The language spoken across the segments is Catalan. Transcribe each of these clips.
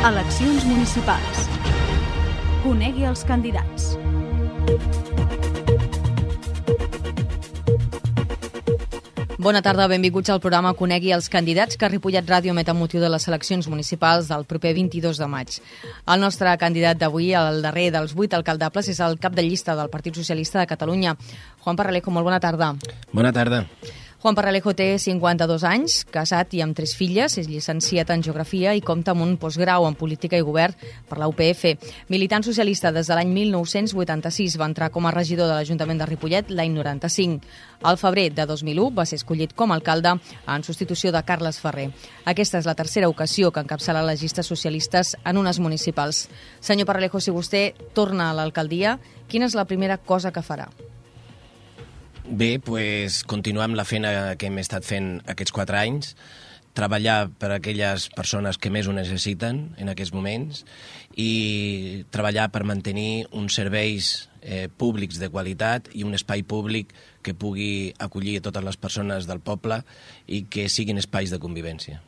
Eleccions municipals. Conegui els candidats. Bona tarda, benvinguts al programa Conegui els candidats que ha Ripollet Ràdio emet amb motiu de les eleccions municipals del proper 22 de maig. El nostre candidat d'avui, el darrer dels vuit alcaldables, és el cap de llista del Partit Socialista de Catalunya. Juan Parralejo, molt bona tarda. Bona tarda. Juan Parralejo té 52 anys, casat i amb tres filles, és llicenciat en Geografia i compta amb un postgrau en Política i Govern per la UPF. Militant socialista des de l'any 1986, va entrar com a regidor de l'Ajuntament de Ripollet l'any 95. Al febrer de 2001 va ser escollit com a alcalde en substitució de Carles Ferrer. Aquesta és la tercera ocasió que encapçala les llistes socialistes en unes municipals. Senyor Parralejo, si vostè torna a l'alcaldia, quina és la primera cosa que farà? Bé, pues, continuar amb la feina que hem estat fent aquests quatre anys, treballar per a aquelles persones que més ho necessiten en aquests moments i treballar per mantenir uns serveis eh, públics de qualitat i un espai públic que pugui acollir totes les persones del poble i que siguin espais de convivència.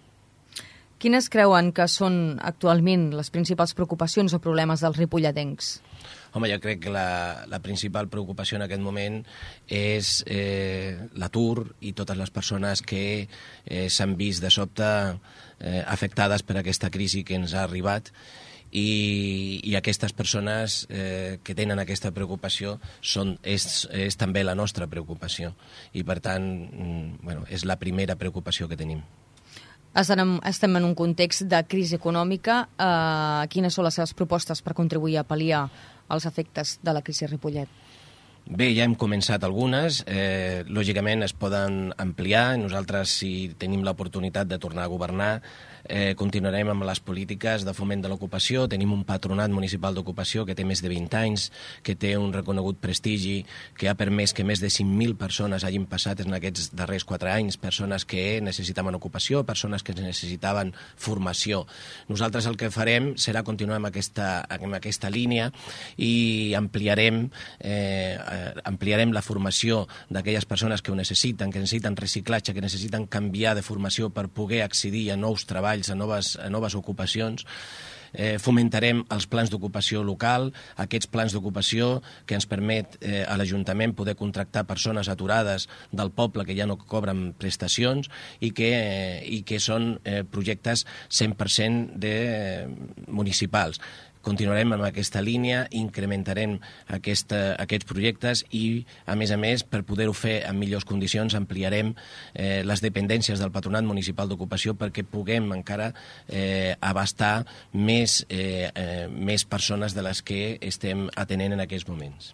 Quines creuen que són actualment les principals preocupacions o problemes dels ripolletencs? Home, jo crec que la, la principal preocupació en aquest moment és eh, l'atur i totes les persones que eh, s'han vist de sobte eh, afectades per aquesta crisi que ens ha arribat i, i aquestes persones eh, que tenen aquesta preocupació són, és, és també la nostra preocupació i per tant mm, bueno, és la primera preocupació que tenim. Estem, en un context de crisi econòmica. Eh, quines són les seves propostes per contribuir a pal·liar els efectes de la crisi Ripollet? Bé, ja hem començat algunes. Eh, lògicament es poden ampliar. Nosaltres, si tenim l'oportunitat de tornar a governar, eh, continuarem amb les polítiques de foment de l'ocupació. Tenim un patronat municipal d'ocupació que té més de 20 anys, que té un reconegut prestigi, que ha permès que més de 5.000 persones hagin passat en aquests darrers 4 anys, persones que necessitaven ocupació, persones que necessitaven formació. Nosaltres el que farem serà continuar amb aquesta, amb aquesta línia i ampliarem, eh, ampliarem la formació d'aquelles persones que ho necessiten, que necessiten reciclatge, que necessiten canviar de formació per poder accedir a nous treballs treballs, a noves, a noves ocupacions, eh, fomentarem els plans d'ocupació local, aquests plans d'ocupació que ens permet eh, a l'Ajuntament poder contractar persones aturades del poble que ja no cobren prestacions i que, eh, i que són eh, projectes 100% de, eh, municipals continuarem amb aquesta línia, incrementarem aquesta, aquests projectes i, a més a més, per poder-ho fer en millors condicions, ampliarem eh, les dependències del Patronat Municipal d'Ocupació perquè puguem encara eh, abastar més, eh, eh, més persones de les que estem atenent en aquests moments.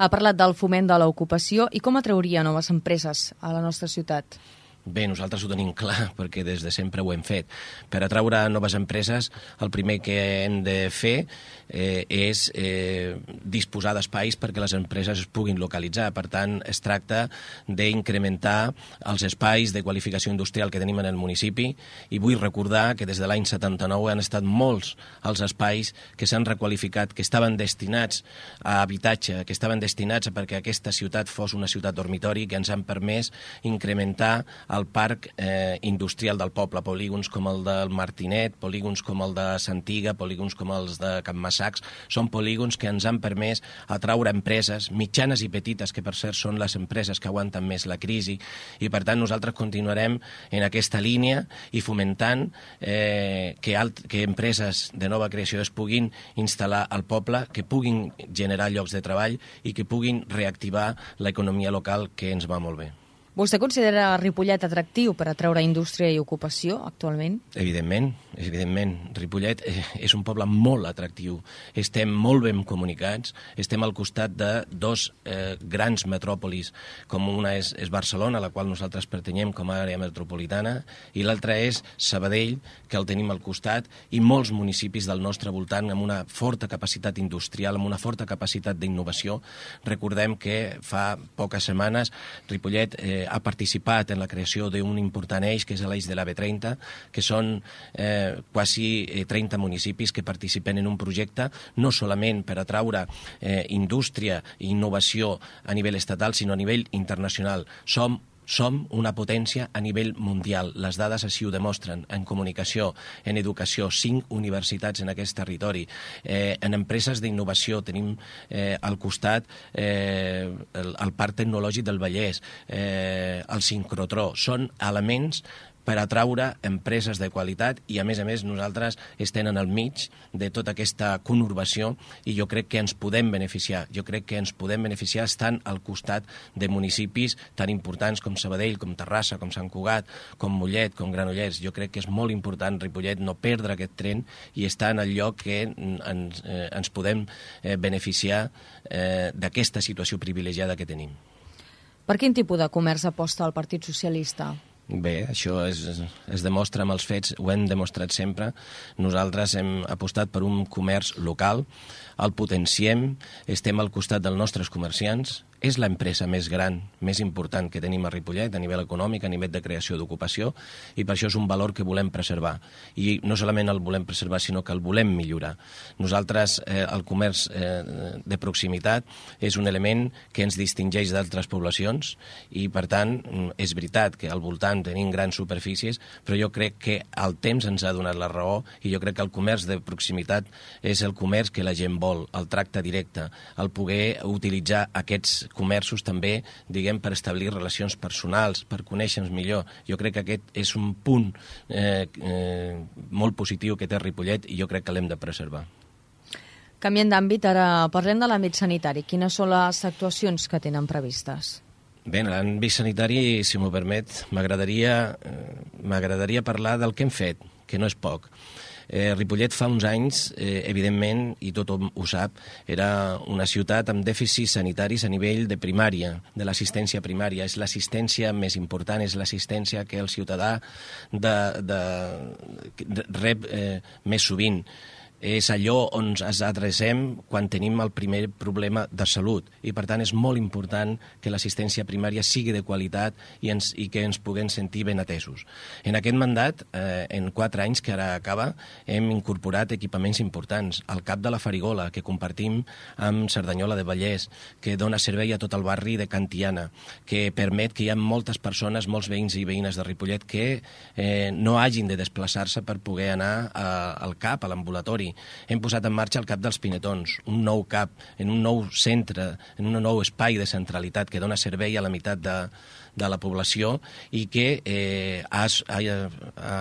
Ha parlat del foment de l'ocupació i com atrauria noves empreses a la nostra ciutat? Bé, nosaltres ho tenim clar, perquè des de sempre ho hem fet. Per atraure noves empreses, el primer que hem de fer eh, és eh, disposar d'espais perquè les empreses es puguin localitzar. Per tant, es tracta d'incrementar els espais de qualificació industrial que tenim en el municipi i vull recordar que des de l'any 79 han estat molts els espais que s'han requalificat, que estaven destinats a habitatge, que estaven destinats a perquè aquesta ciutat fos una ciutat dormitori, que ens han permès incrementar al parc eh, industrial del poble, polígons com el del Martinet, polígons com el de Santiga, polígons com els de Can Massacs, són polígons que ens han permès atraure empreses mitjanes i petites, que per cert són les empreses que aguanten més la crisi, i per tant nosaltres continuarem en aquesta línia i fomentant eh, que, alt, que empreses de nova creació es puguin instal·lar al poble, que puguin generar llocs de treball i que puguin reactivar l'economia local que ens va molt bé. Vostè considera Ripollet atractiu per atraure indústria i ocupació actualment? Evidentment, evidentment. Ripollet eh, és un poble molt atractiu. Estem molt ben comunicats, estem al costat de dos eh, grans metròpolis, com una és, és Barcelona, a la qual nosaltres pertanyem com a àrea metropolitana, i l'altra és Sabadell, que el tenim al costat, i molts municipis del nostre voltant amb una forta capacitat industrial, amb una forta capacitat d'innovació. Recordem que fa poques setmanes Ripollet eh, ha participat en la creació d'un important eix, que és l'eix de la B30, que són eh, quasi 30 eh, municipis que participen en un projecte no solament per atraure eh, indústria i innovació a nivell estatal, sinó a nivell internacional. Som Som una potència a nivell mundial. Les dades així ho demostren. En comunicació, en educació, cinc universitats en aquest territori. Eh, en empreses d'innovació tenim eh, al costat eh, el, el Parc Tecnològic del Vallès, eh, el sincrotró. Són elements per atraure empreses de qualitat i, a més a més, nosaltres estem en el mig de tota aquesta conurbació i jo crec que ens podem beneficiar. Jo crec que ens podem beneficiar estant al costat de municipis tan importants com Sabadell, com Terrassa, com Sant Cugat, com Mollet, com Granollers. Jo crec que és molt important, Ripollet, no perdre aquest tren i estar en el lloc que ens, eh, ens podem eh, beneficiar eh, d'aquesta situació privilegiada que tenim. Per quin tipus de comerç aposta el Partit Socialista? Bé, això es, es demostra amb els fets, ho hem demostrat sempre. Nosaltres hem apostat per un comerç local, el potenciem, estem al costat dels nostres comerciants, és l'empresa més gran, més important que tenim a Ripollet a nivell econòmic, a nivell de creació d'ocupació, i per això és un valor que volem preservar. I no solament el volem preservar, sinó que el volem millorar. Nosaltres, eh, el comerç eh, de proximitat és un element que ens distingeix d'altres poblacions i, per tant, és veritat que al voltant tenim grans superfícies, però jo crec que el temps ens ha donat la raó i jo crec que el comerç de proximitat és el comerç que la gent vol, el tracte directe, el poder utilitzar aquests comerços també, diguem, per establir relacions personals, per conèixer-nos millor. Jo crec que aquest és un punt eh, eh, molt positiu que té Ripollet i jo crec que l'hem de preservar. Canviant d'àmbit, ara parlem de l'àmbit sanitari. Quines són les actuacions que tenen previstes? Bé, en l'àmbit sanitari, si m'ho permet, m'agradaria eh, parlar del que hem fet, que no és poc. Eh, Ripollet fa uns anys, eh, evidentment, i tothom ho sap, era una ciutat amb dèficits sanitaris a nivell de primària, de l'assistència primària. És l'assistència més important, és l'assistència que el ciutadà de, de, de, rep eh, més sovint és allò on ens adrecem quan tenim el primer problema de salut i per tant és molt important que l'assistència primària sigui de qualitat i, ens, i que ens puguem sentir ben atesos. En aquest mandat, eh, en quatre anys que ara acaba, hem incorporat equipaments importants. El cap de la Farigola, que compartim amb Cerdanyola de Vallès, que dona servei a tot el barri de Cantiana, que permet que hi ha moltes persones, molts veïns i veïnes de Ripollet que eh, no hagin de desplaçar-se per poder anar a, al CAP, a l'ambulatori, hem posat en marxa el CAP dels Pinetons, un nou CAP, en un nou centre, en un nou espai de centralitat que dona servei a la meitat de, de la població i que eh, ha, ha, ha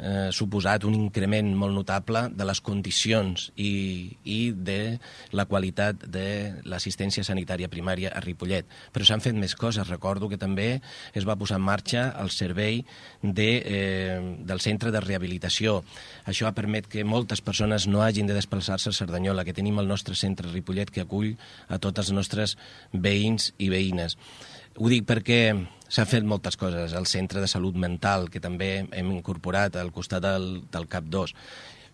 eh, suposat un increment molt notable de les condicions i, i de la qualitat de l'assistència sanitària primària a Ripollet. Però s'han fet més coses. Recordo que també es va posar en marxa el servei de, eh, del centre de rehabilitació. Això ha permet que moltes persones no hagin de desplaçar-se a Cerdanyola, que tenim el nostre centre Ripollet que acull a tots els nostres veïns i veïnes. Ho dic perquè s'han fet moltes coses. El centre de salut mental, que també hem incorporat al costat del, del CAP 2.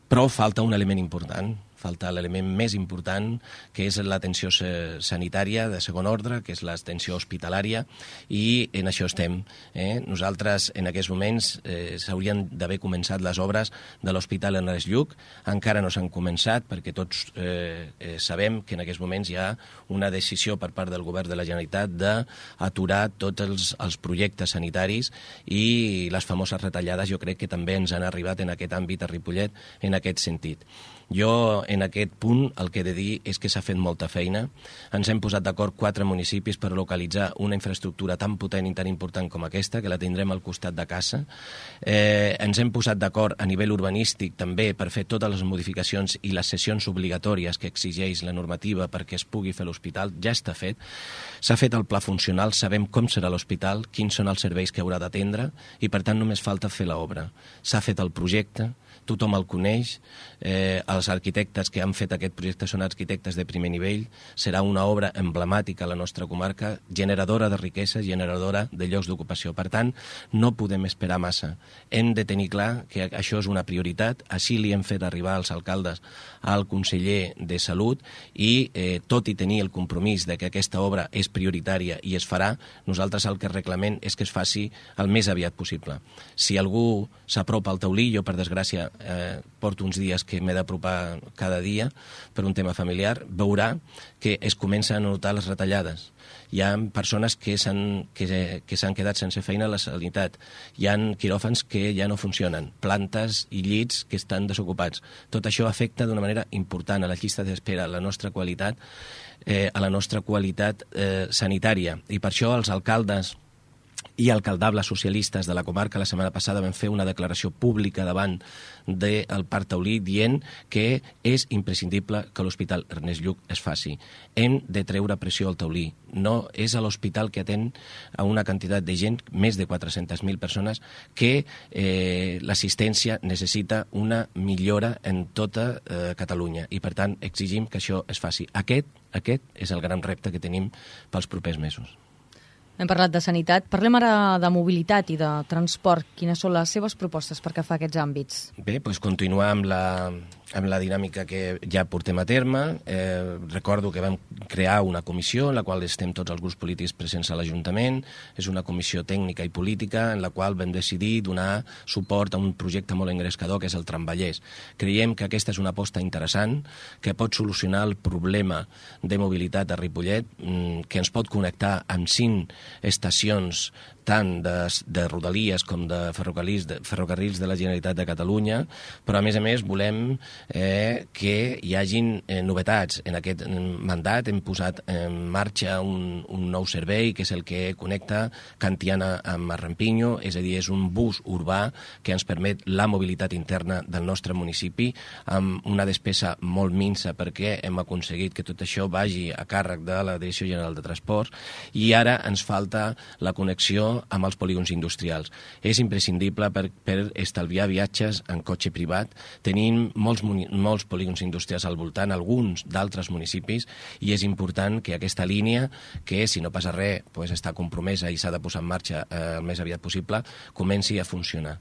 Però falta un element important, falta l'element més important, que és l'atenció sanitària de segon ordre, que és l'atenció hospitalària, i en això estem. Eh? Nosaltres, en aquests moments, eh, s'haurien d'haver començat les obres de l'Hospital Ernest Lluc, encara no s'han començat, perquè tots eh, eh, sabem que en aquests moments hi ha una decisió per part del govern de la Generalitat d'aturar tots els, els projectes sanitaris i les famoses retallades jo crec que també ens han arribat en aquest àmbit a Ripollet en aquest sentit. Jo, en aquest punt, el que he de dir és que s'ha fet molta feina. Ens hem posat d'acord quatre municipis per localitzar una infraestructura tan potent i tan important com aquesta, que la tindrem al costat de casa. Eh, ens hem posat d'acord a nivell urbanístic també per fer totes les modificacions i les sessions obligatòries que exigeix la normativa perquè es pugui fer l'hospital. Ja està fet. S'ha fet el pla funcional, sabem com serà l'hospital, quins són els serveis que haurà d'atendre i, per tant, només falta fer l'obra. S'ha fet el projecte, tothom el coneix, eh, els arquitectes que han fet aquest projecte són arquitectes de primer nivell, serà una obra emblemàtica a la nostra comarca, generadora de riquesa, generadora de llocs d'ocupació. Per tant, no podem esperar massa. Hem de tenir clar que això és una prioritat, així li hem fet arribar als alcaldes al conseller de Salut i eh, tot i tenir el compromís de que aquesta obra és prioritària i es farà, nosaltres el que reclamem és que es faci el més aviat possible. Si algú s'apropa al taulí, jo per desgràcia eh, porto uns dies que m'he d'apropar cada dia per un tema familiar, veurà que es comencen a notar les retallades. Hi ha persones que s'han que, que quedat sense feina a la sanitat. Hi ha quiròfans que ja no funcionen, plantes i llits que estan desocupats. Tot això afecta d'una manera important a la llista d'espera, a la nostra qualitat, eh, a la nostra qualitat eh, sanitària. I per això els alcaldes i alcaldables socialistes de la comarca la setmana passada van fer una declaració pública davant del Parc Taulí dient que és imprescindible que l'Hospital Ernest Lluc es faci. Hem de treure pressió al Taulí. No és a l'hospital que atén a una quantitat de gent, més de 400.000 persones, que eh, l'assistència necessita una millora en tota eh, Catalunya i, per tant, exigim que això es faci. Aquest, aquest és el gran repte que tenim pels propers mesos. Hem parlat de sanitat. Parlem ara de mobilitat i de transport. Quines són les seves propostes per que fa aquests àmbits? Bé, doncs continuar amb la, amb la dinàmica que ja portem a terme. Eh, recordo que vam crear una comissió en la qual estem tots els grups polítics presents a l'Ajuntament. És una comissió tècnica i política en la qual vam decidir donar suport a un projecte molt engrescador que és el Tramvallès. Creiem que aquesta és una aposta interessant que pot solucionar el problema de mobilitat a Ripollet, mm, que ens pot connectar amb cinc estacions tant de, de rodalies com de ferrocarrils, de ferrocarrils de la Generalitat de Catalunya, però a més a més volem eh, que hi hagin eh, novetats. En aquest mandat hem posat en marxa un, un nou servei, que és el que connecta Cantiana amb Arrampinyo, és a dir, és un bus urbà que ens permet la mobilitat interna del nostre municipi amb una despesa molt minsa perquè hem aconseguit que tot això vagi a càrrec de la Direcció General de Transports i ara ens falta la connexió amb els polígons industrials. És imprescindible per, per estalviar viatges en cotxe privat. Tenim molts molts polígons industrials al voltant, alguns d'altres municipis, i és important que aquesta línia, que si no passa res pues, està compromesa i s'ha de posar en marxa eh, el més aviat possible, comenci a funcionar.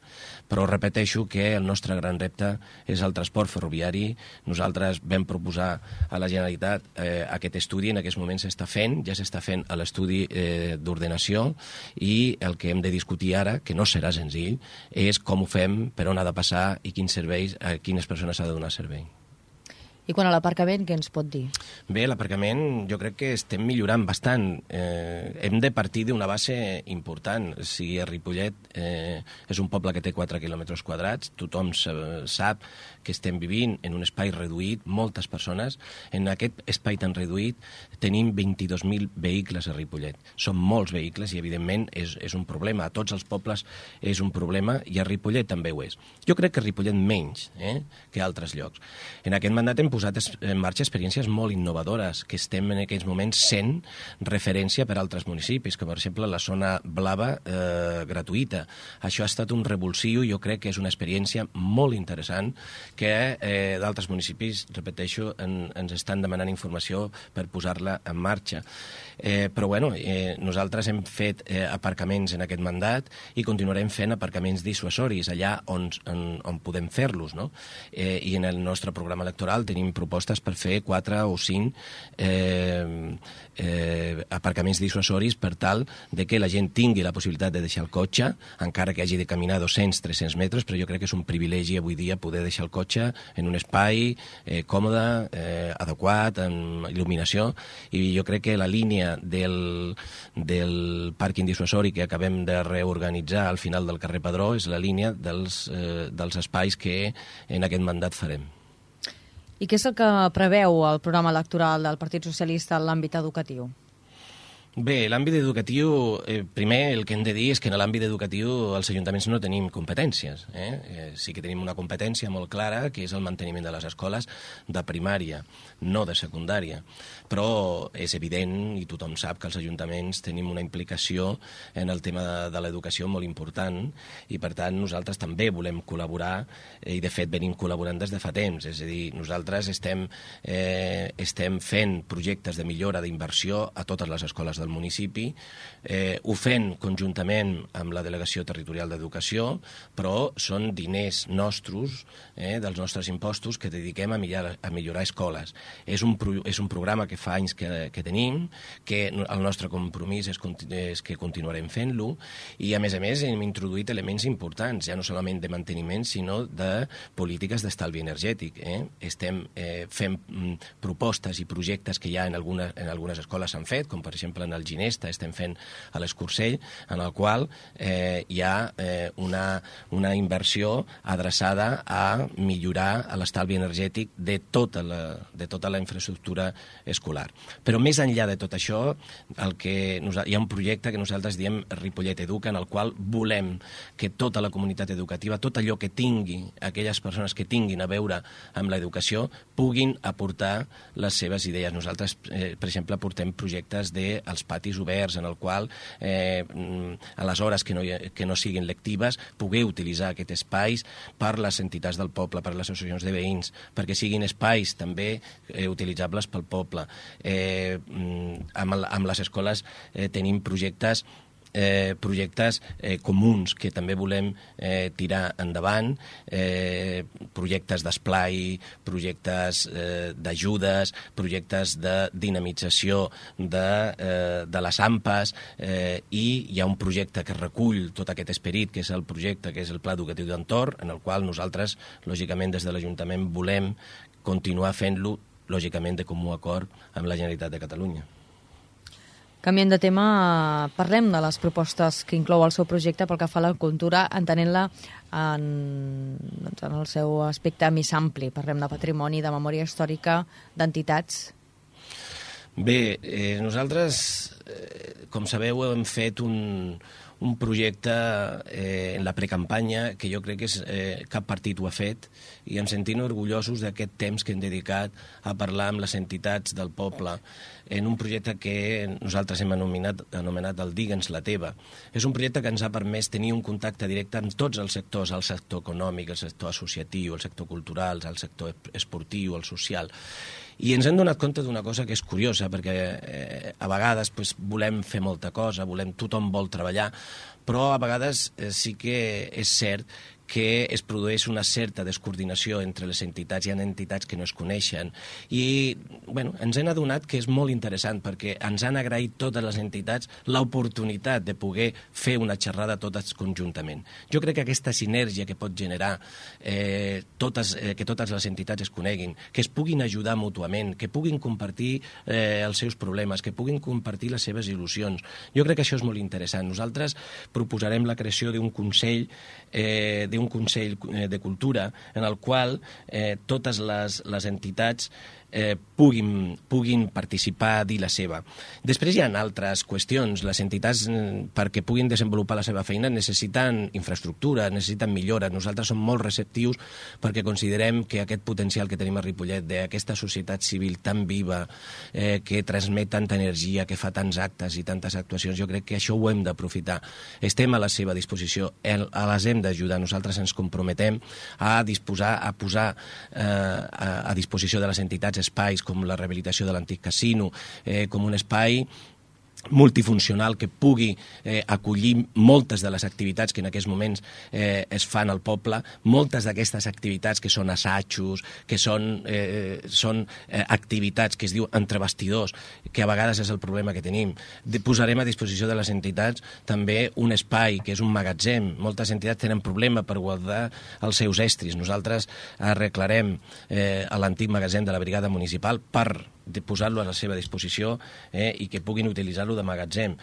Però repeteixo que el nostre gran repte és el transport ferroviari. Nosaltres vam proposar a la Generalitat eh, aquest estudi, en aquests moments s'està fent, ja s'està fent a l'estudi eh, d'ordenació, i el que hem de discutir ara, que no serà senzill, és com ho fem, per on ha de passar i quins serveis, a quines persones ha de donar servei. I quan a l'aparcament, què ens pot dir? Bé, l'aparcament jo crec que estem millorant bastant. Eh, hem de partir d'una base important. Si a Ripollet eh, és un poble que té 4 quilòmetres quadrats, tothom sap que estem vivint en un espai reduït, moltes persones. En aquest espai tan reduït tenim 22.000 vehicles a Ripollet. Són molts vehicles i, evidentment, és, és un problema. A tots els pobles és un problema i a Ripollet també ho és. Jo crec que Ripollet menys eh, que altres llocs. En aquest mandat hem posat en marxa experiències molt innovadores que estem en aquests moments sent referència per a altres municipis, com per exemple la zona blava eh, gratuïta. Això ha estat un revulsiu, jo crec que és una experiència molt interessant que eh, d'altres municipis, repeteixo, en, ens estan demanant informació per posar-la en marxa. Eh, però bueno, eh, nosaltres hem fet eh, aparcaments en aquest mandat i continuarem fent aparcaments dissuasoris allà on, on, on podem fer-los, no? Eh, I en el nostre programa electoral tenim propostes per fer quatre o cinc eh, eh, aparcaments dissuasoris per tal de que la gent tingui la possibilitat de deixar el cotxe, encara que hagi de caminar 200-300 metres, però jo crec que és un privilegi avui dia poder deixar el cotxe en un espai eh, còmode, eh, adequat, amb il·luminació, i jo crec que la línia del, del pàrquing dissuasori que acabem de reorganitzar al final del carrer Padró és la línia dels, eh, dels espais que en aquest mandat farem. I què és el que preveu el programa electoral del Partit Socialista en l'àmbit educatiu? Bé, l'àmbit educatiu, eh, primer el que hem de dir és que en l'àmbit educatiu els ajuntaments no tenim competències. Eh? Eh, sí que tenim una competència molt clara, que és el manteniment de les escoles de primària, no de secundària. Però és evident, i tothom sap, que els ajuntaments tenim una implicació en el tema de, de l'educació molt important, i per tant nosaltres també volem col·laborar, eh, i de fet venim col·laborant des de fa temps. És a dir, nosaltres estem, eh, estem fent projectes de millora d'inversió a totes les escoles de del municipi, eh, ho fent conjuntament amb la Delegació Territorial d'Educació, però són diners nostres, eh, dels nostres impostos, que dediquem a millorar, a millorar escoles. És un, pro, és un programa que fa anys que, que tenim, que el nostre compromís és, és que continuarem fent-lo, i a més a més hem introduït elements importants, ja no solament de manteniment, sinó de polítiques d'estalvi energètic. Eh? Estem eh, fent mm, propostes i projectes que ja en, alguna, en algunes escoles s'han fet, com per exemple en el Ginesta estem fent a l'Escursell, en el qual eh, hi ha eh, una, una inversió adreçada a millorar l'estalvi energètic de tota, la, de tota la infraestructura escolar. Però més enllà de tot això, el que, hi ha un projecte que nosaltres diem Ripollet Educa, en el qual volem que tota la comunitat educativa, tot allò que tingui, aquelles persones que tinguin a veure amb l'educació, puguin aportar les seves idees. Nosaltres, eh, per exemple, portem projectes dels patis oberts, en el qual eh, a les hores que no, que no siguin lectives, poder utilitzar aquests espais per les entitats del poble, per les associacions de veïns, perquè siguin espais també eh, utilitzables pel poble. Eh, amb, amb les escoles eh, tenim projectes eh, projectes eh, comuns que també volem eh, tirar endavant, eh, projectes d'esplai, projectes eh, d'ajudes, projectes de dinamització de, eh, de les AMPAs, eh, i hi ha un projecte que recull tot aquest esperit, que és el projecte, que és el Pla Educatiu d'Entorn, en el qual nosaltres, lògicament, des de l'Ajuntament volem continuar fent-lo, lògicament, de comú acord amb la Generalitat de Catalunya. Canviant de tema, parlem de les propostes que inclou el seu projecte pel que fa a la cultura, entenent-la en, doncs, en el seu aspecte més ampli. Parlem de patrimoni, de memòria històrica, d'entitats. Bé, eh, nosaltres, eh, com sabeu, hem fet un, un projecte eh, en la precampanya que jo crec que és, eh, cap partit ho ha fet i ens sentim orgullosos d'aquest temps que hem dedicat a parlar amb les entitats del poble en un projecte que nosaltres hem anomenat, anomenat el Digue'ns la teva. És un projecte que ens ha permès tenir un contacte directe amb tots els sectors, el sector econòmic, el sector associatiu, el sector cultural, el sector esportiu, el social, i ens hem donat compte d'una cosa que és curiosa, perquè eh, a vegades pues, volem fer molta cosa, volem, tothom vol treballar, però a vegades eh, sí que és cert que es produeix una certa descoordinació entre les entitats. Hi ha entitats que no es coneixen. I bueno, ens hem adonat que és molt interessant perquè ens han agraït totes les entitats l'oportunitat de poder fer una xerrada totes conjuntament. Jo crec que aquesta sinergia que pot generar eh, totes, eh, que totes les entitats es coneguin, que es puguin ajudar mútuament, que puguin compartir eh, els seus problemes, que puguin compartir les seves il·lusions. Jo crec que això és molt interessant. Nosaltres proposarem la creació d'un Consell eh, d'un Consell eh, de Cultura en el qual eh, totes les, les entitats eh, puguin, puguin participar, dir la seva. Després hi ha altres qüestions. Les entitats, mm, perquè puguin desenvolupar la seva feina, necessiten infraestructura, necessiten millora. Nosaltres som molt receptius perquè considerem que aquest potencial que tenim a Ripollet, d'aquesta societat civil tan viva, eh, que transmet tanta energia, que fa tants actes i tantes actuacions, jo crec que això ho hem d'aprofitar. Estem a la seva disposició, el, a les hem d'ajudar. Nosaltres ens comprometem a disposar, a posar eh, a, a disposició de les entitats espais com la rehabilitació de l'antic casino, eh, com un espai multifuncional que pugui eh, acollir moltes de les activitats que en aquests moments eh, es fan al poble, moltes d'aquestes activitats que són assajos, que són, eh, són eh, activitats que es diu entre bastidors, que a vegades és el problema que tenim. De, posarem a disposició de les entitats també un espai que és un magatzem. Moltes entitats tenen problema per guardar els seus estris. Nosaltres arreglarem eh, l'antic magatzem de la brigada municipal per de posar-lo a la seva disposició eh, i que puguin utilitzar-lo de magatzem.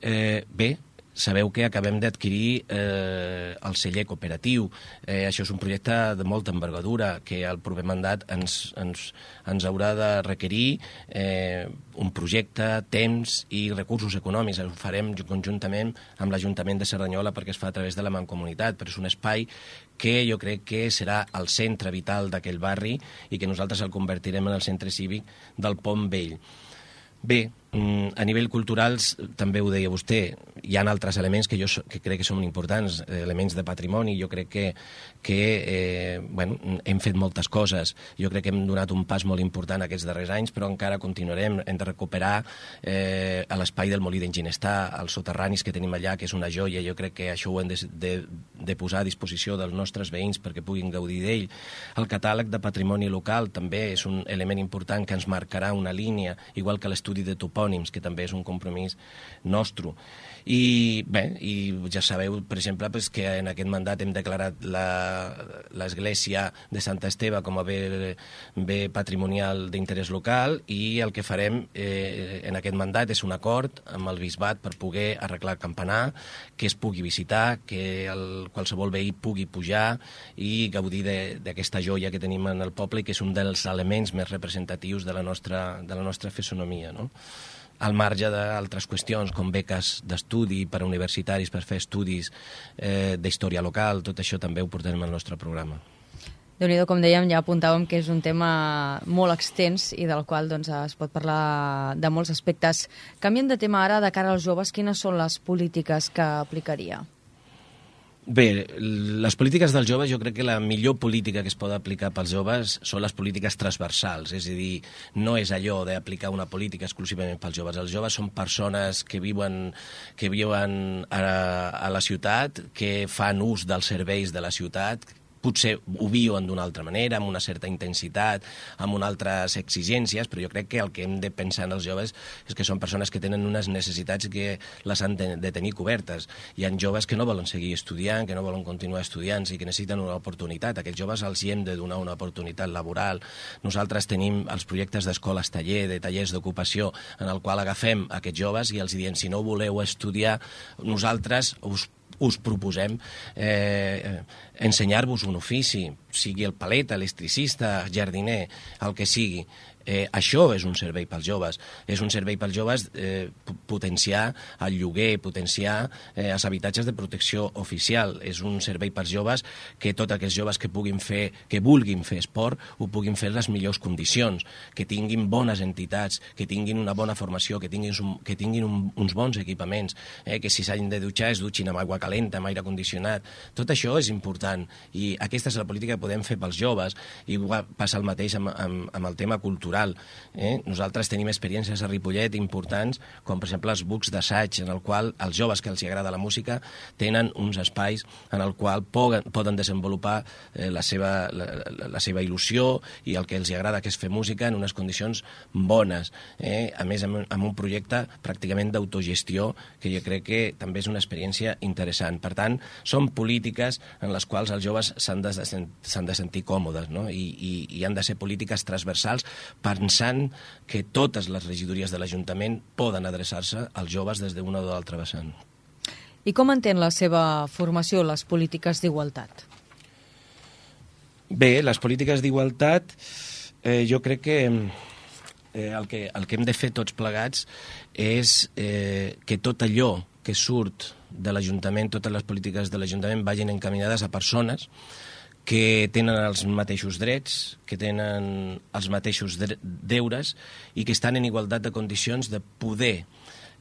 Eh, bé, sabeu que acabem d'adquirir eh, el celler cooperatiu. Eh, això és un projecte de molta envergadura que el proper mandat ens, ens, ens haurà de requerir eh, un projecte, temps i recursos econòmics. Ho farem conjuntament amb l'Ajuntament de Cerdanyola perquè es fa a través de la Mancomunitat, però és un espai que jo crec que serà el centre vital d'aquell barri i que nosaltres el convertirem en el centre cívic del Pont Vell. Bé, a nivell cultural, també ho deia vostè, hi ha altres elements que jo que crec que són importants, elements de patrimoni. Jo crec que, que eh, bueno, hem fet moltes coses. Jo crec que hem donat un pas molt important aquests darrers anys, però encara continuarem. Hem de recuperar eh, l'espai del Molí d'en Ginestar, els soterranis que tenim allà, que és una joia. Jo crec que això ho hem de, de, de posar a disposició dels nostres veïns perquè puguin gaudir d'ell. El catàleg de patrimoni local també és un element important que ens marcarà una línia, igual que l'estudi de topònims, que també és un compromís nostre. I bé, i ja sabeu, per exemple, pues, que en aquest mandat hem declarat l'església de Santa Esteve com a bé, bé patrimonial d'interès local i el que farem eh, en aquest mandat és un acord amb el bisbat per poder arreglar el campanar, que es pugui visitar, que el, qualsevol veí pugui pujar i gaudir d'aquesta joia que tenim en el poble i que és un dels elements més representatius de la nostra, de la nostra fisonomia. No? Al marge d'altres qüestions com beques d'estudi per a universitaris per fer estudis eh, d'història local, tot això també ho portarem al nostre programa. déu nhi com dèiem, ja apuntàvem que és un tema molt extens i del qual doncs, es pot parlar de molts aspectes. Canviem de tema ara, de cara als joves, quines són les polítiques que aplicaria? Bé, les polítiques dels joves, jo crec que la millor política que es pot aplicar pels joves són les polítiques transversals, és a dir, no és allò d'aplicar una política exclusivament pels joves. Els joves són persones que viuen, que viuen a, a la ciutat, que fan ús dels serveis de la ciutat, potser ho viuen d'una altra manera, amb una certa intensitat, amb unes altres exigències, però jo crec que el que hem de pensar en els joves és que són persones que tenen unes necessitats que les han de, de tenir cobertes. Hi ha joves que no volen seguir estudiant, que no volen continuar estudiant i que necessiten una oportunitat. Aquests joves els hi hem de donar una oportunitat laboral. Nosaltres tenim els projectes d'escoles taller, de tallers d'ocupació, en el qual agafem aquests joves i els diem si no voleu estudiar, nosaltres us us proposem eh, ensenyar-vos un ofici, sigui el paleta, electricista, jardiner, el que sigui, Eh, això és un servei pels joves. És un servei pels joves eh, potenciar el lloguer, potenciar eh, els habitatges de protecció oficial. És un servei pels joves que tots aquells joves que puguin fer, que vulguin fer esport, ho puguin fer en les millors condicions, que tinguin bones entitats, que tinguin una bona formació, que tinguin, un, que tinguin un, uns bons equipaments, eh, que si s'hagin de dutxar es dutxin amb aigua calenta, amb aire condicionat. Tot això és important i aquesta és la política que podem fer pels joves. I passa el mateix amb, amb, amb el tema cultural cultural. Eh? Nosaltres tenim experiències a Ripollet importants, com per exemple els bucs d'assaig, en el qual els joves que els agrada la música tenen uns espais en el qual poden, poden desenvolupar eh, la, seva, la, la, seva il·lusió i el que els agrada, que és fer música en unes condicions bones. Eh? A més, amb, amb un projecte pràcticament d'autogestió, que jo crec que també és una experiència interessant. Per tant, són polítiques en les quals els joves s'han de, de sentir còmodes no? I, i, i han de ser polítiques transversals pensant que totes les regidories de l'Ajuntament poden adreçar-se als joves des d'una o de l'altra vessant. I com entén la seva formació les polítiques d'igualtat? Bé, les polítiques d'igualtat eh, jo crec que eh, el, que el que hem de fer tots plegats és eh, que tot allò que surt de l'Ajuntament, totes les polítiques de l'Ajuntament vagin encaminades a persones que tenen els mateixos drets, que tenen els mateixos deures i que estan en igualtat de condicions de poder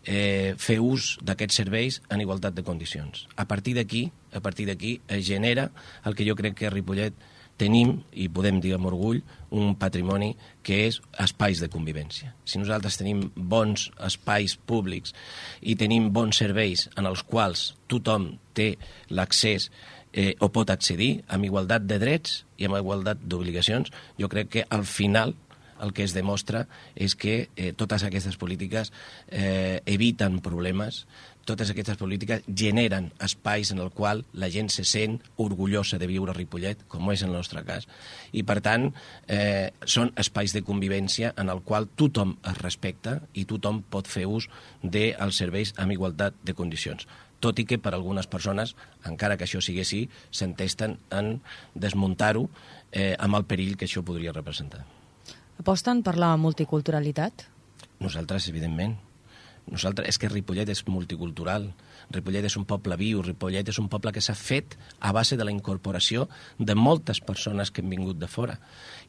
eh, fer ús d'aquests serveis en igualtat de condicions. A partir d'aquí, a partir d'aquí es genera el que jo crec que a Ripollet tenim, i podem dir amb orgull, un patrimoni que és espais de convivència. Si nosaltres tenim bons espais públics i tenim bons serveis en els quals tothom té l'accés eh, o pot accedir amb igualtat de drets i amb igualtat d'obligacions, jo crec que al final el que es demostra és que eh, totes aquestes polítiques eh, eviten problemes, totes aquestes polítiques generen espais en el qual la gent se sent orgullosa de viure a Ripollet, com és el nostre cas. I, per tant, eh, són espais de convivència en el qual tothom es respecta i tothom pot fer ús dels serveis amb igualtat de condicions tot i que per algunes persones, encara que això sigui així, s'entesten en desmuntar-ho eh, amb el perill que això podria representar. Aposten per la multiculturalitat? Nosaltres, evidentment. Nosaltres, és que Ripollet és multicultural. Ripollet és un poble viu, Ripollet és un poble que s'ha fet a base de la incorporació de moltes persones que han vingut de fora.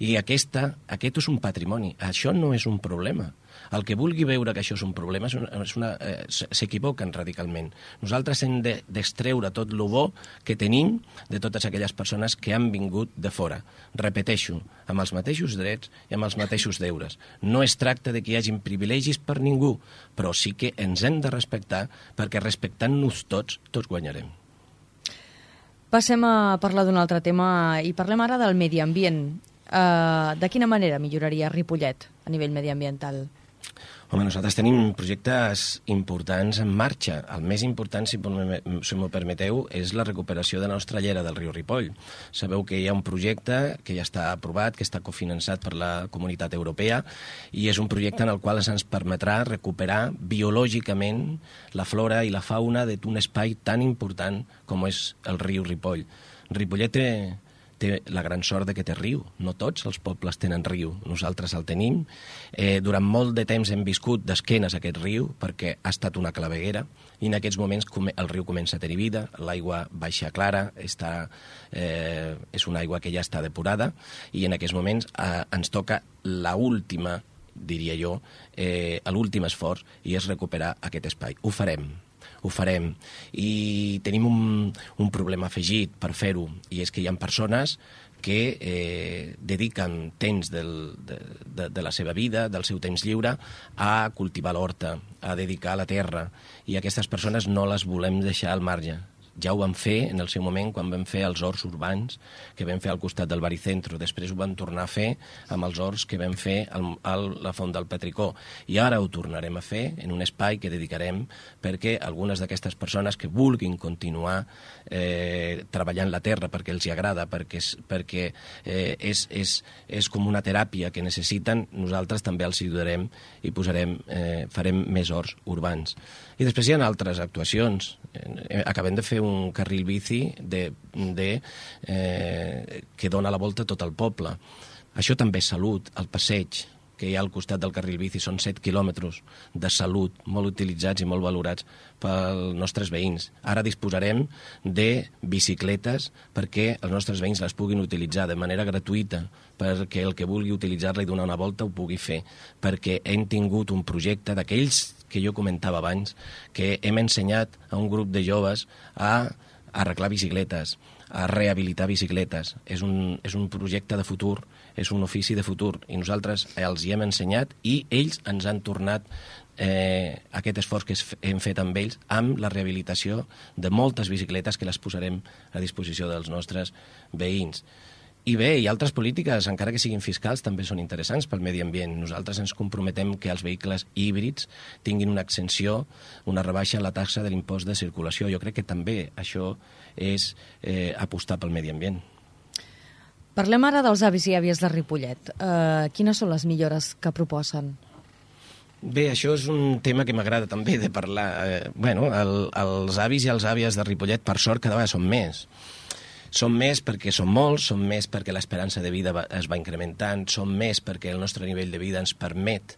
I aquesta, aquest és un patrimoni, això no és un problema. El que vulgui veure que això és un problema eh, s'equivoquen radicalment. Nosaltres hem d'extreure de, tot el bo que tenim de totes aquelles persones que han vingut de fora. Repeteixo, amb els mateixos drets i amb els mateixos deures. No es tracta de que hi hagin privilegis per ningú, però sí que ens hem de respectar perquè respectant-nos tots, tots guanyarem. Passem a parlar d'un altre tema i parlem ara del medi ambient. Uh, de quina manera milloraria Ripollet a nivell mediambiental? Home, nosaltres tenim projectes importants en marxa. El més important, si m'ho permeteu, és la recuperació de la nostra llera del riu Ripoll. Sabeu que hi ha un projecte que ja està aprovat, que està cofinançat per la Comunitat Europea, i és un projecte en el qual ens permetrà recuperar biològicament la flora i la fauna d'un espai tan important com és el riu Ripoll. Ripollet té té la gran sort de que té riu. No tots els pobles tenen riu, nosaltres el tenim. Eh, durant molt de temps hem viscut d'esquenes aquest riu perquè ha estat una claveguera i en aquests moments el riu comença a tenir vida, l'aigua baixa clara, està, eh, és una aigua que ja està depurada i en aquests moments eh, ens toca la última diria jo, eh, l'últim esforç i és recuperar aquest espai. Ho farem, ho farem. I tenim un, un problema afegit per fer-ho, i és que hi ha persones que eh, dediquen temps del, de, de, de la seva vida, del seu temps lliure, a cultivar l'horta, a dedicar la terra, i aquestes persones no les volem deixar al marge ja ho vam fer en el seu moment quan vam fer els horts urbans que vam fer al costat del baricentro. Després ho vam tornar a fer amb els horts que vam fer al, la Font del Petricó. I ara ho tornarem a fer en un espai que dedicarem perquè algunes d'aquestes persones que vulguin continuar eh, treballant la terra perquè els hi agrada, perquè, és, perquè eh, és, és, és com una teràpia que necessiten, nosaltres també els ajudarem i posarem, eh, farem més horts urbans. I després hi ha altres actuacions. Eh, acabem de fer un carril bici de, de, eh, que dona la volta a tot el poble. Això també és salut, el passeig que hi ha al costat del carril bici són 7 quilòmetres de salut molt utilitzats i molt valorats pels nostres veïns. Ara disposarem de bicicletes perquè els nostres veïns les puguin utilitzar de manera gratuïta perquè el que vulgui utilitzar-la i donar una volta ho pugui fer, perquè hem tingut un projecte d'aquells que jo comentava abans, que hem ensenyat a un grup de joves a arreglar bicicletes, a rehabilitar bicicletes. És un, és un projecte de futur, és un ofici de futur, i nosaltres els hi hem ensenyat i ells ens han tornat eh, aquest esforç que hem fet amb ells amb la rehabilitació de moltes bicicletes que les posarem a disposició dels nostres veïns. I bé, i altres polítiques, encara que siguin fiscals, també són interessants pel medi ambient. Nosaltres ens comprometem que els vehicles híbrids tinguin una exenció, una rebaixa en la taxa de l'impost de circulació. Jo crec que també això és eh, apostar pel medi ambient. Parlem ara dels avis i àvies de Ripollet. Uh, quines són les millores que proposen? Bé, això és un tema que m'agrada també de parlar. Eh, bueno, el, els avis i els àvies de Ripollet, per sort, cada vegada són més. Som més perquè som molts, som més perquè l'esperança de vida es va incrementant, som més perquè el nostre nivell de vida ens permet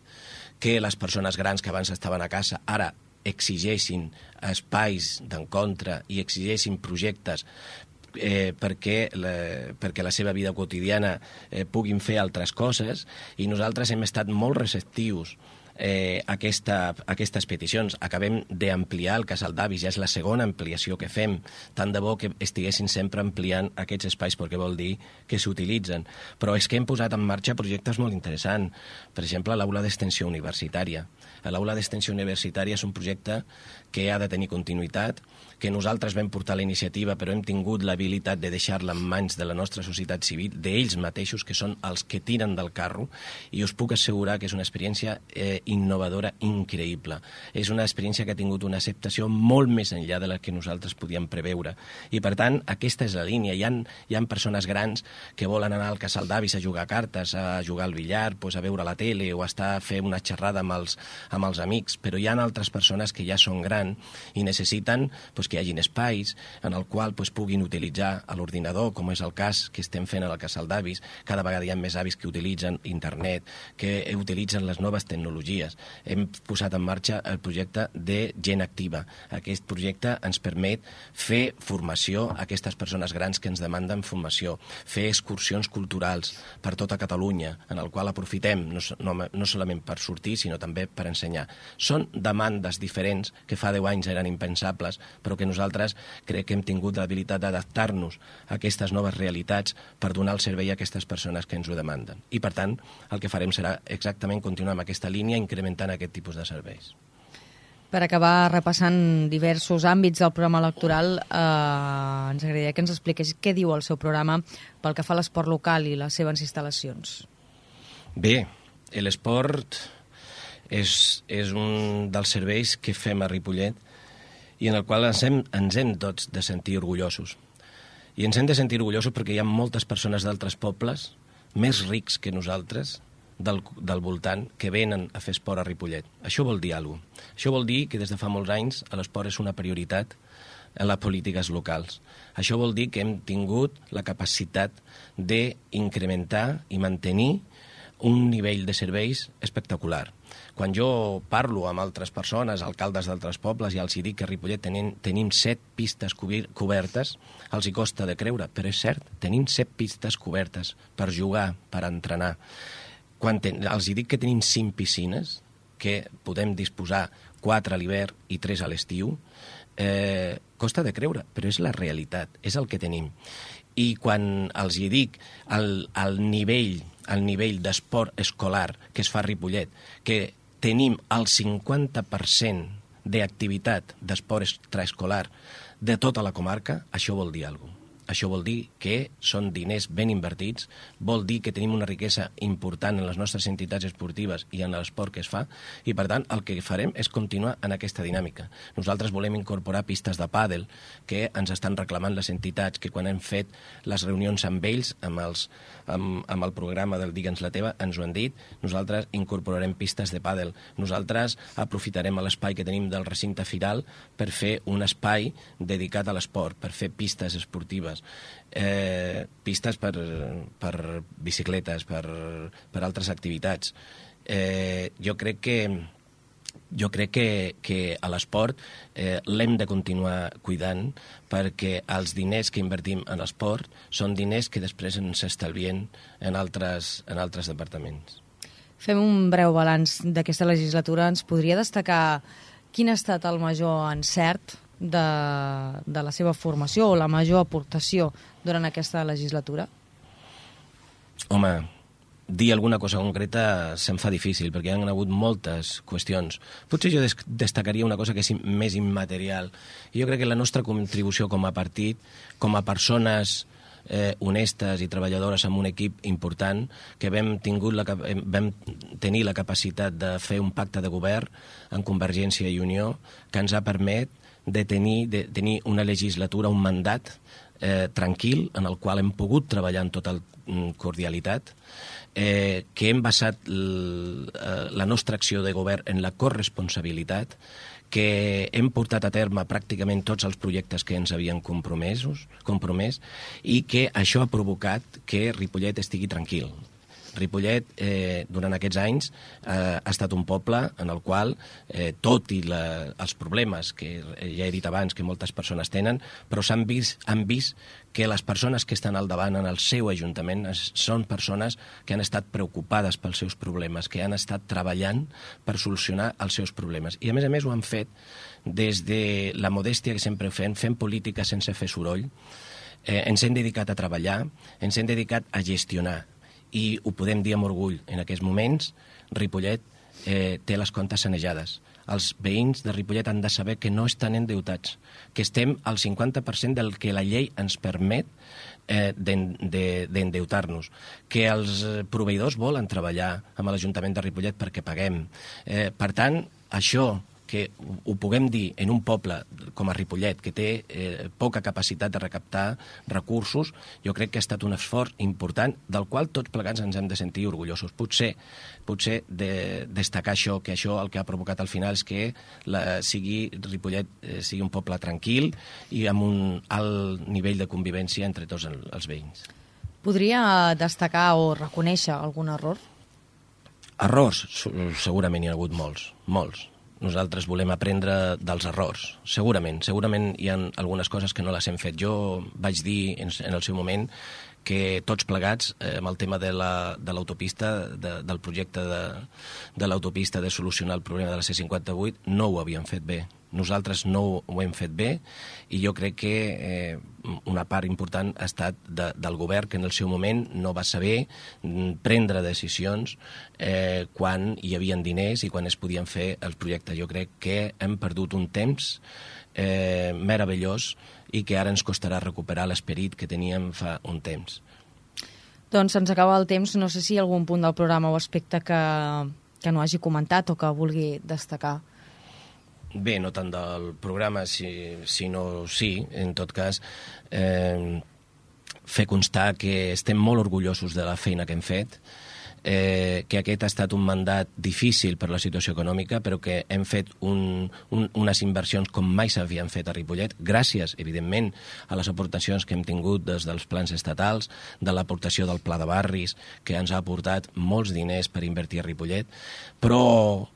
que les persones grans que abans estaven a casa ara exigeixin espais d'encontre i exigeixin projectes eh, perquè, la, perquè la seva vida quotidiana eh, puguin fer altres coses i nosaltres hem estat molt receptius eh, aquesta, aquestes peticions. Acabem d'ampliar el casal d'avis, ja és la segona ampliació que fem. Tant de bo que estiguessin sempre ampliant aquests espais, perquè vol dir que s'utilitzen. Però és que hem posat en marxa projectes molt interessants. Per exemple, l'aula d'extensió universitària. L'aula d'extensió universitària és un projecte que ha de tenir continuïtat, que nosaltres vam portar la iniciativa, però hem tingut l'habilitat de deixar-la en mans de la nostra societat civil, d'ells mateixos, que són els que tiren del carro, i us puc assegurar que és una experiència eh, innovadora increïble. És una experiència que ha tingut una acceptació molt més enllà de la que nosaltres podíem preveure. I, per tant, aquesta és la línia. Hi ha, hi ha persones grans que volen anar al casal d'avis a jugar a cartes, a jugar al billar, pues, a veure la tele o a estar a fer una xerrada amb els, amb els amics, però hi ha altres persones que ja són grans i necessiten pues, pues, que hi hagin espais en el qual pues, puguin utilitzar l'ordinador, com és el cas que estem fent a la Casal d'Avis. Cada vegada hi ha més avis que utilitzen internet, que utilitzen les noves tecnologies. Hem posat en marxa el projecte de Gent Activa. Aquest projecte ens permet fer formació a aquestes persones grans que ens demanden formació, fer excursions culturals per tota Catalunya, en el qual aprofitem no, no, no solament per sortir, sinó també per ensenyar. Són demandes diferents que fa 10 anys eren impensables, però que nosaltres crec que hem tingut l'habilitat d'adaptar-nos a aquestes noves realitats per donar el servei a aquestes persones que ens ho demanden. I, per tant, el que farem serà exactament continuar amb aquesta línia incrementant aquest tipus de serveis. Per acabar repassant diversos àmbits del programa electoral, eh, ens agradaria que ens expliqués què diu el seu programa pel que fa a l'esport local i les seves instal·lacions. Bé, l'esport és, és un dels serveis que fem a Ripollet i en el qual ens hem, ens hem tots de sentir orgullosos. I ens hem de sentir orgullosos perquè hi ha moltes persones d'altres pobles, més rics que nosaltres, del, del voltant, que venen a fer esport a Ripollet. Això vol dir alguna cosa. Això vol dir que des de fa molts anys l'esport és una prioritat en les polítiques locals. Això vol dir que hem tingut la capacitat d'incrementar i mantenir un nivell de serveis espectacular. Quan jo parlo amb altres persones, alcaldes d'altres pobles, i els dic que a Ripollet tenim, tenim set pistes cobertes, els hi costa de creure, però és cert, tenim set pistes cobertes per jugar, per entrenar. Quan ten, els hi dic que tenim cinc piscines, que podem disposar quatre a l'hivern i tres a l'estiu, eh, costa de creure, però és la realitat, és el que tenim. I quan els hi dic el, el nivell el nivell d'esport escolar que es fa a Ripollet, que tenim el 50% d'activitat d'esport extraescolar de tota la comarca, això vol dir alguna cosa. Això vol dir que són diners ben invertits, vol dir que tenim una riquesa important en les nostres entitats esportives i en l'esport que es fa, i per tant el que farem és continuar en aquesta dinàmica. Nosaltres volem incorporar pistes de pàdel que ens estan reclamant les entitats, que quan hem fet les reunions amb ells, amb, els, amb, amb el programa del Digue'ns la teva, ens ho han dit, nosaltres incorporarem pistes de pàdel. Nosaltres aprofitarem l'espai que tenim del recinte firal per fer un espai dedicat a l'esport, per fer pistes esportives pistes, eh, pistes per, per bicicletes, per, per altres activitats. Eh, jo crec que jo crec que, que a l'esport eh, l'hem de continuar cuidant perquè els diners que invertim en l'esport són diners que després ens estalvien en altres, en altres departaments. Fem un breu balanç d'aquesta legislatura. Ens podria destacar quin ha estat el major encert de, de la seva formació o la major aportació durant aquesta legislatura? Home, dir alguna cosa concreta se'm fa difícil, perquè hi ha hagut moltes qüestions. Potser jo destacaria una cosa que és més immaterial. Jo crec que la nostra contribució com a partit, com a persones eh, honestes i treballadores amb un equip important, que vam, tingut la, vam tenir la capacitat de fer un pacte de govern en Convergència i Unió que ens ha permet de tenir, de tenir una legislatura, un mandat eh, tranquil, en el qual hem pogut treballar en tota mm, cordialitat, eh, que hem basat eh, la nostra acció de govern en la corresponsabilitat, que hem portat a terme pràcticament tots els projectes que ens havien compromesos, compromès i que això ha provocat que Ripollet estigui tranquil. Ripollet, eh, durant aquests anys, eh, ha estat un poble en el qual, eh, tot i la, els problemes que ja he dit abans que moltes persones tenen, però s'han vist, han vist que les persones que estan al davant en el seu ajuntament són persones que han estat preocupades pels seus problemes, que han estat treballant per solucionar els seus problemes. I a més a més ho han fet des de la modèstia que sempre fem, fent política sense fer soroll, eh, ens hem dedicat a treballar, ens hem dedicat a gestionar, i ho podem dir amb orgull. En aquests moments, Ripollet eh, té les comptes sanejades. Els veïns de Ripollet han de saber que no estan endeutats, que estem al 50% del que la llei ens permet eh, d'endeutar-nos, que els proveïdors volen treballar amb l'Ajuntament de Ripollet perquè paguem. Eh, per tant, això que ho puguem dir en un poble com a Ripollet, que té eh, poca capacitat de recaptar recursos, jo crec que ha estat un esforç important del qual tots plegats ens hem de sentir orgullosos. Potser, potser de destacar això, que això el que ha provocat al final és que la, sigui Ripollet eh, sigui un poble tranquil i amb un alt nivell de convivència entre tots el, els veïns. Podria destacar o reconèixer algun error? Errors, segurament hi ha hagut molts, molts nosaltres volem aprendre dels errors. Segurament, segurament hi ha algunes coses que no les hem fet. Jo vaig dir en, en el seu moment que tots plegats, eh, amb el tema de l'autopista, la, de, de del projecte de, de l'autopista de solucionar el problema de la C-58, no ho havíem fet bé. Nosaltres no ho hem fet bé i jo crec que eh, una part important ha estat de, del govern que en el seu moment no va saber mm, prendre decisions eh, quan hi havia diners i quan es podien fer els projectes. Jo crec que hem perdut un temps eh, meravellós i que ara ens costarà recuperar l'esperit que teníem fa un temps. Doncs se'ns acaba el temps. No sé si hi ha algun punt del programa o aspecte que, que no hagi comentat o que vulgui destacar. Bé, no tant del programa, si, sinó sí, en tot cas, eh, fer constar que estem molt orgullosos de la feina que hem fet, eh, que aquest ha estat un mandat difícil per la situació econòmica, però que hem fet un, un, unes inversions com mai s'havien fet a Ripollet, gràcies, evidentment, a les aportacions que hem tingut des dels plans estatals, de l'aportació del Pla de Barris, que ens ha aportat molts diners per invertir a Ripollet, però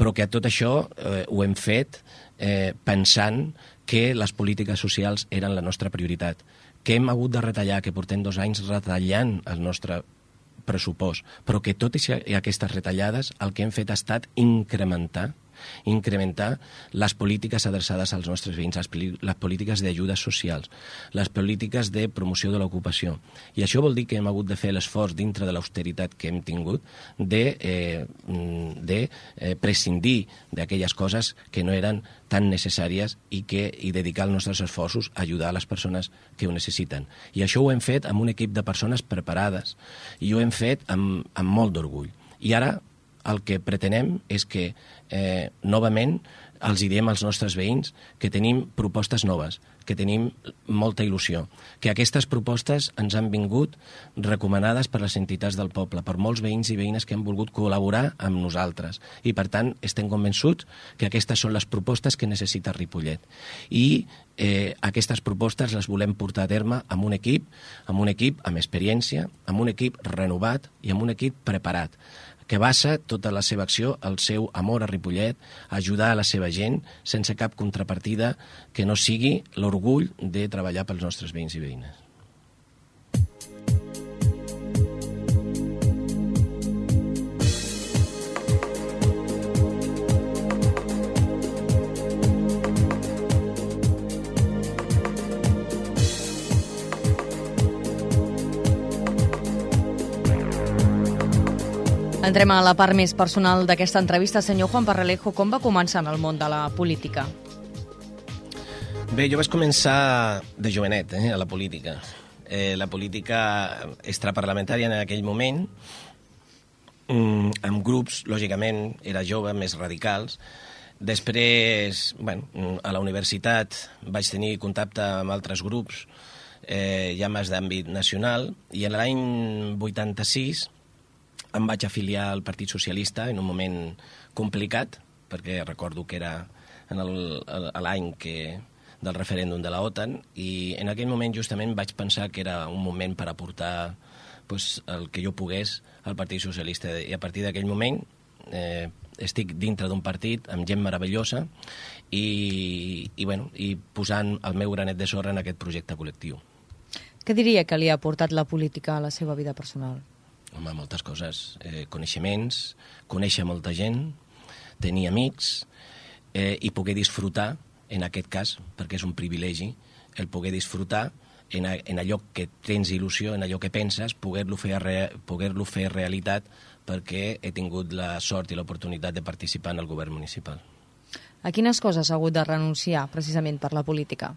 però que tot això eh, ho hem fet eh, pensant que les polítiques socials eren la nostra prioritat, que hem hagut de retallar, que portem dos anys retallant el nostre pressupost, però que tot i aquestes retallades el que hem fet ha estat incrementar incrementar les polítiques adreçades als nostres veïns, les, les polítiques d'ajudes socials, les polítiques de promoció de l'ocupació. I això vol dir que hem hagut de fer l'esforç dintre de l'austeritat que hem tingut de, eh, de eh, prescindir d'aquelles coses que no eren tan necessàries i, que, i dedicar els nostres esforços a ajudar a les persones que ho necessiten. I això ho hem fet amb un equip de persones preparades i ho hem fet amb, amb molt d'orgull. I ara el que pretenem és que eh, novament els diem als nostres veïns que tenim propostes noves, que tenim molta il·lusió, que aquestes propostes ens han vingut recomanades per les entitats del poble, per molts veïns i veïnes que han volgut col·laborar amb nosaltres. I, per tant, estem convençuts que aquestes són les propostes que necessita Ripollet. I eh, aquestes propostes les volem portar a terme amb un equip, amb un equip amb experiència, amb un equip renovat i amb un equip preparat que basa tota la seva acció, el seu amor a Ripollet, ajudar a la seva gent sense cap contrapartida que no sigui l'orgull de treballar pels nostres veïns i veïnes. Entrem a la part més personal d'aquesta entrevista. Senyor Juan Parralejo, com va començar en el món de la política? Bé, jo vaig començar de jovenet eh, a la política. Eh, la política extraparlamentària en aquell moment, mm, amb grups, lògicament, era jove, més radicals. Després, bueno, a la universitat vaig tenir contacte amb altres grups, eh, ja més d'àmbit nacional, i en l'any 86 em vaig afiliar al Partit Socialista en un moment complicat, perquè recordo que era en l'any que del referèndum de la OTAN i en aquell moment justament vaig pensar que era un moment per aportar pues, el que jo pogués al Partit Socialista i a partir d'aquell moment eh, estic dintre d'un partit amb gent meravellosa i, i, bueno, i posant el meu granet de sorra en aquest projecte col·lectiu. Què diria que li ha aportat la política a la seva vida personal? Home, moltes coses. Eh, coneixements, conèixer molta gent, tenir amics eh, i poder disfrutar, en aquest cas, perquè és un privilegi, el poder disfrutar en, a, en allò que tens il·lusió, en allò que penses, poder-lo fer, poder fer realitat perquè he tingut la sort i l'oportunitat de participar en el govern municipal. A quines coses ha hagut de renunciar precisament per la política?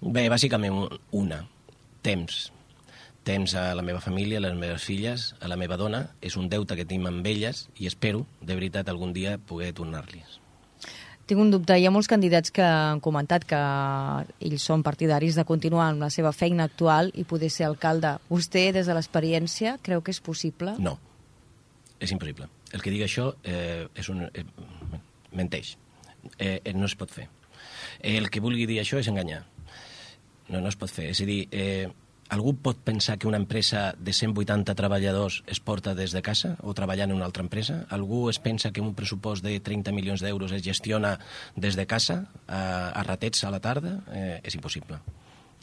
Bé, bàsicament una, temps temps a la meva família, a les meves filles, a la meva dona. És un deute que tinc amb elles i espero, de veritat, algun dia poder tornar-los. Tinc un dubte. Hi ha molts candidats que han comentat que ells són partidaris de continuar amb la seva feina actual i poder ser alcalde. Vostè, des de l'experiència, creu que és possible? No, és impossible. El que digui això eh, és un... Eh, menteix. Eh, eh, no es pot fer. Eh, el que vulgui dir això és enganyar. No, no es pot fer. És a dir, eh, algú pot pensar que una empresa de 180 treballadors es porta des de casa o treballant en una altra empresa? Algú es pensa que un pressupost de 30 milions d'euros es gestiona des de casa a, a ratets a la tarda? Eh, és impossible.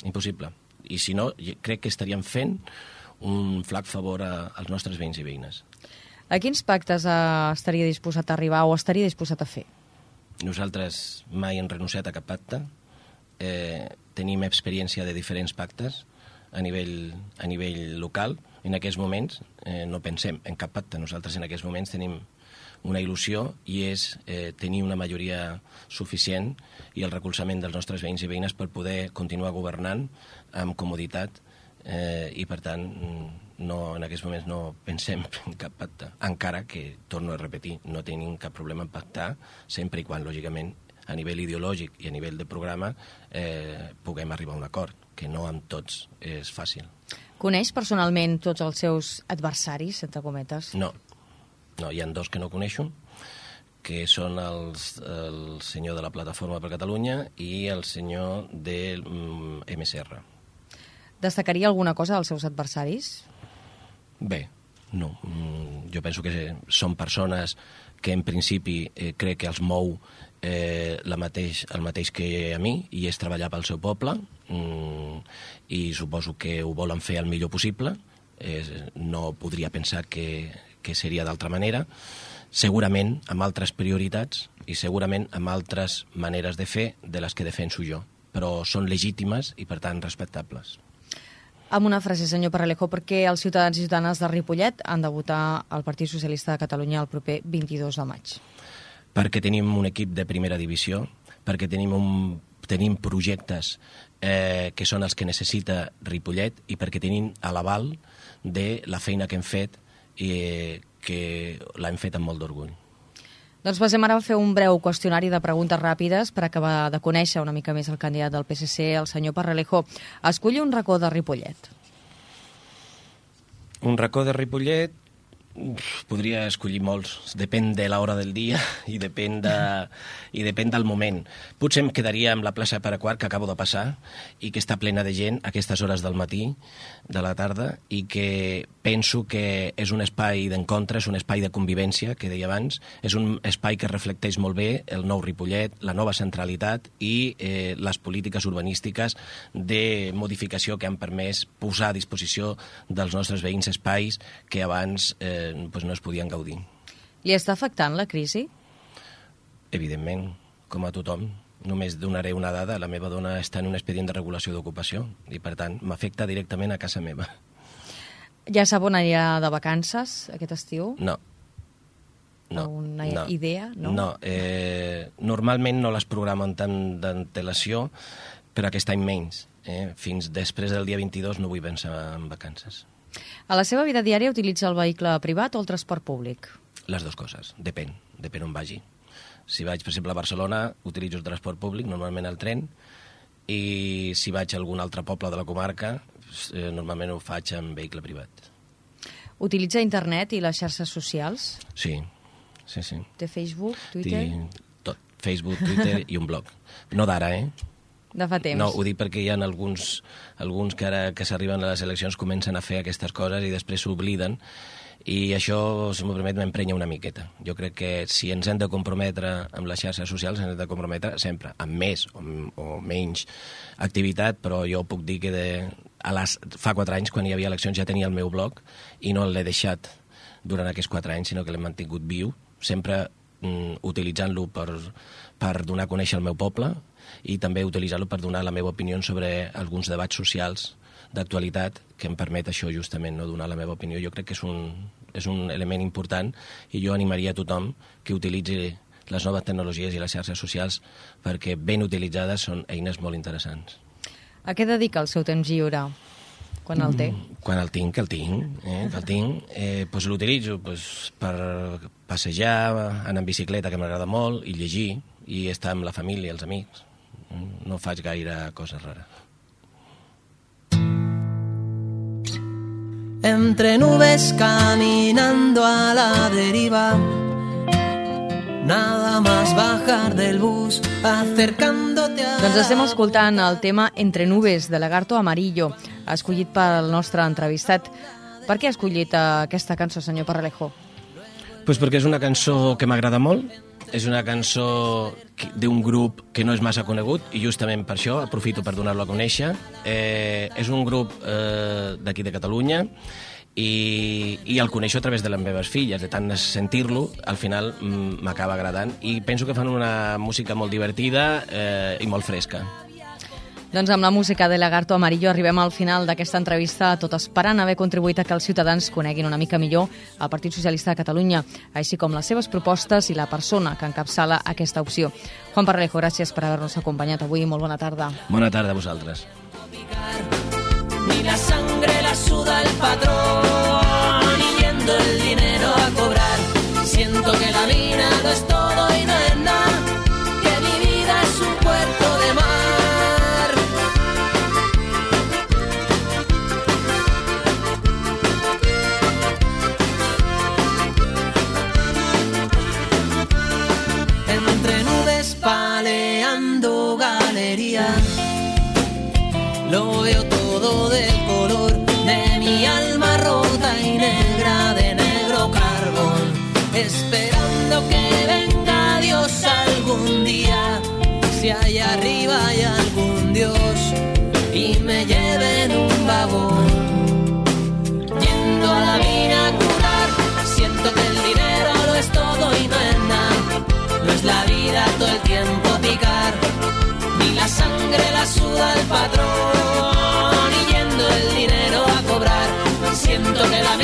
Impossible. I si no, crec que estaríem fent un flac favor a, als nostres veïns i veïnes. A quins pactes eh, estaria disposat a arribar o estaria disposat a fer? Nosaltres mai hem renunciat a cap pacte. Eh, tenim experiència de diferents pactes a nivell, a nivell local. En aquests moments eh, no pensem en cap pacte. Nosaltres en aquests moments tenim una il·lusió i és eh, tenir una majoria suficient i el recolzament dels nostres veïns i veïnes per poder continuar governant amb comoditat eh, i, per tant, no, en aquests moments no pensem en cap pacte, encara que, torno a repetir, no tenim cap problema en pactar, sempre i quan, lògicament, a nivell ideològic i a nivell de programa eh, puguem arribar a un acord que no amb tots és fàcil. Coneix personalment tots els seus adversaris, entre cometes? No, no hi ha dos que no coneixo, que són els, el senyor de la Plataforma per Catalunya i el senyor del mm, MSR. Destacaria alguna cosa dels seus adversaris? Bé, no. Mm, jo penso que són persones que en principi eh, crec que els mou eh, la mateix, el mateix que a mi, i és treballar pel seu poble, mm, i suposo que ho volen fer el millor possible. Eh, no podria pensar que, que seria d'altra manera. Segurament amb altres prioritats i segurament amb altres maneres de fer de les que defenso jo, però són legítimes i, per tant, respectables. Amb una frase, senyor Parralejo, perquè els ciutadans i ciutadanes de Ripollet han de votar al Partit Socialista de Catalunya el proper 22 de maig perquè tenim un equip de primera divisió, perquè tenim, un, tenim projectes eh, que són els que necessita Ripollet i perquè tenim a l'aval de la feina que hem fet i eh, que l'hem fet amb molt d'orgull. Doncs passem ara a fer un breu qüestionari de preguntes ràpides per acabar de conèixer una mica més el candidat del PSC, el senyor Parralejo. Esculli un racó de Ripollet. Un racó de Ripollet Podria escollir molts, depèn de l'hora del dia i depèn, de, i depèn del moment. Potser em quedaria amb la plaça Paraquart que acabo de passar i que està plena de gent a aquestes hores del matí, de la tarda, i que penso que és un espai d'encontre, és un espai de convivència, que deia abans, és un espai que reflecteix molt bé el nou Ripollet, la nova centralitat i eh, les polítiques urbanístiques de modificació que han permès posar a disposició dels nostres veïns espais que abans eh, eh, pues no es podien gaudir. Li està afectant la crisi? Evidentment, com a tothom. Només donaré una dada. La meva dona està en un expedient de regulació d'ocupació i, per tant, m'afecta directament a casa meva. Ja sap on anirà de vacances aquest estiu? No. No, una no, idea, no? No, eh, normalment no les programen tant d'antelació, però aquest any menys. Eh? Fins després del dia 22 no vull pensar en vacances. A la seva vida diària utilitza el vehicle privat o el transport públic? Les dues coses. Depèn. Depèn on vagi. Si vaig, per exemple, a Barcelona, utilitzo el transport públic, normalment el tren, i si vaig a algun altre poble de la comarca, eh, normalment ho faig en vehicle privat. Utilitza internet i les xarxes socials? Sí, sí, sí. Té Facebook, Twitter? Té tot. Facebook, Twitter i un blog. No d'ara, eh? De fa temps. No, ho dic perquè hi ha alguns, alguns que ara que s'arriben a les eleccions comencen a fer aquestes coses i després s'obliden i això, si m'ho permet, m'emprenya una miqueta. Jo crec que si ens hem de comprometre amb les xarxes socials, ens hem de comprometre sempre, amb més o, o menys activitat, però jo puc dir que de, a les, fa quatre anys, quan hi havia eleccions, ja tenia el meu blog i no l'he deixat durant aquests quatre anys, sinó que l'he mantingut viu, sempre utilitzant-lo per, per donar a conèixer el meu poble, i també utilitzar-lo per donar la meva opinió sobre alguns debats socials d'actualitat que em permet això justament, no donar la meva opinió. Jo crec que és un, és un element important i jo animaria a tothom que utilitzi les noves tecnologies i les xarxes socials perquè ben utilitzades són eines molt interessants. A què dedica el seu temps lliure? Quan el té? Mm, quan el tinc, que el tinc, eh, que el tinc, eh, pues l'utilitzo pues, per passejar, anar en bicicleta, que m'agrada molt, i llegir, i estar amb la família, els amics. No faig gaire coses rares. Entre nubes caminando a la deriva Nada más bajar del bus acercándote a... Doncs estem escoltant el tema Entre nubes, de Lagarto Amarillo, escollit pel nostre entrevistat. Per què ha escollit aquesta cançó, senyor Parralejo? Pues perquè és una cançó que m'agrada molt, és una cançó d'un grup que no és massa conegut i justament per això aprofito per donar-lo a conèixer. Eh, és un grup eh, d'aquí de Catalunya i, i el coneixo a través de les meves filles, de tant sentir-lo, al final m'acaba agradant i penso que fan una música molt divertida eh, i molt fresca. Doncs amb la música de Lagarto Amarillo arribem al final d'aquesta entrevista, tot esperant haver contribuït a que els ciutadans coneguin una mica millor el Partit Socialista de Catalunya, així com les seves propostes i la persona que encapçala aquesta opció. Juan Parrejo, gràcies per haver-nos acompanyat avui. Molt bona tarda. Bona tarda a vosaltres. Ni la sangre la suda el patrón y yendo el dinero a cobrar. Siento que la vida no es lo veo todo del color de mi alma rota y negra de negro carbón, esperando que venga Dios algún día, si allá arriba hay algún Dios y me lleve en un vagón. Yendo a la mina a curar, siento que el dinero lo es todo y no es nada, no es la vida todo el tiempo la sangre la suda el patrón y yendo el dinero a cobrar. Siento que la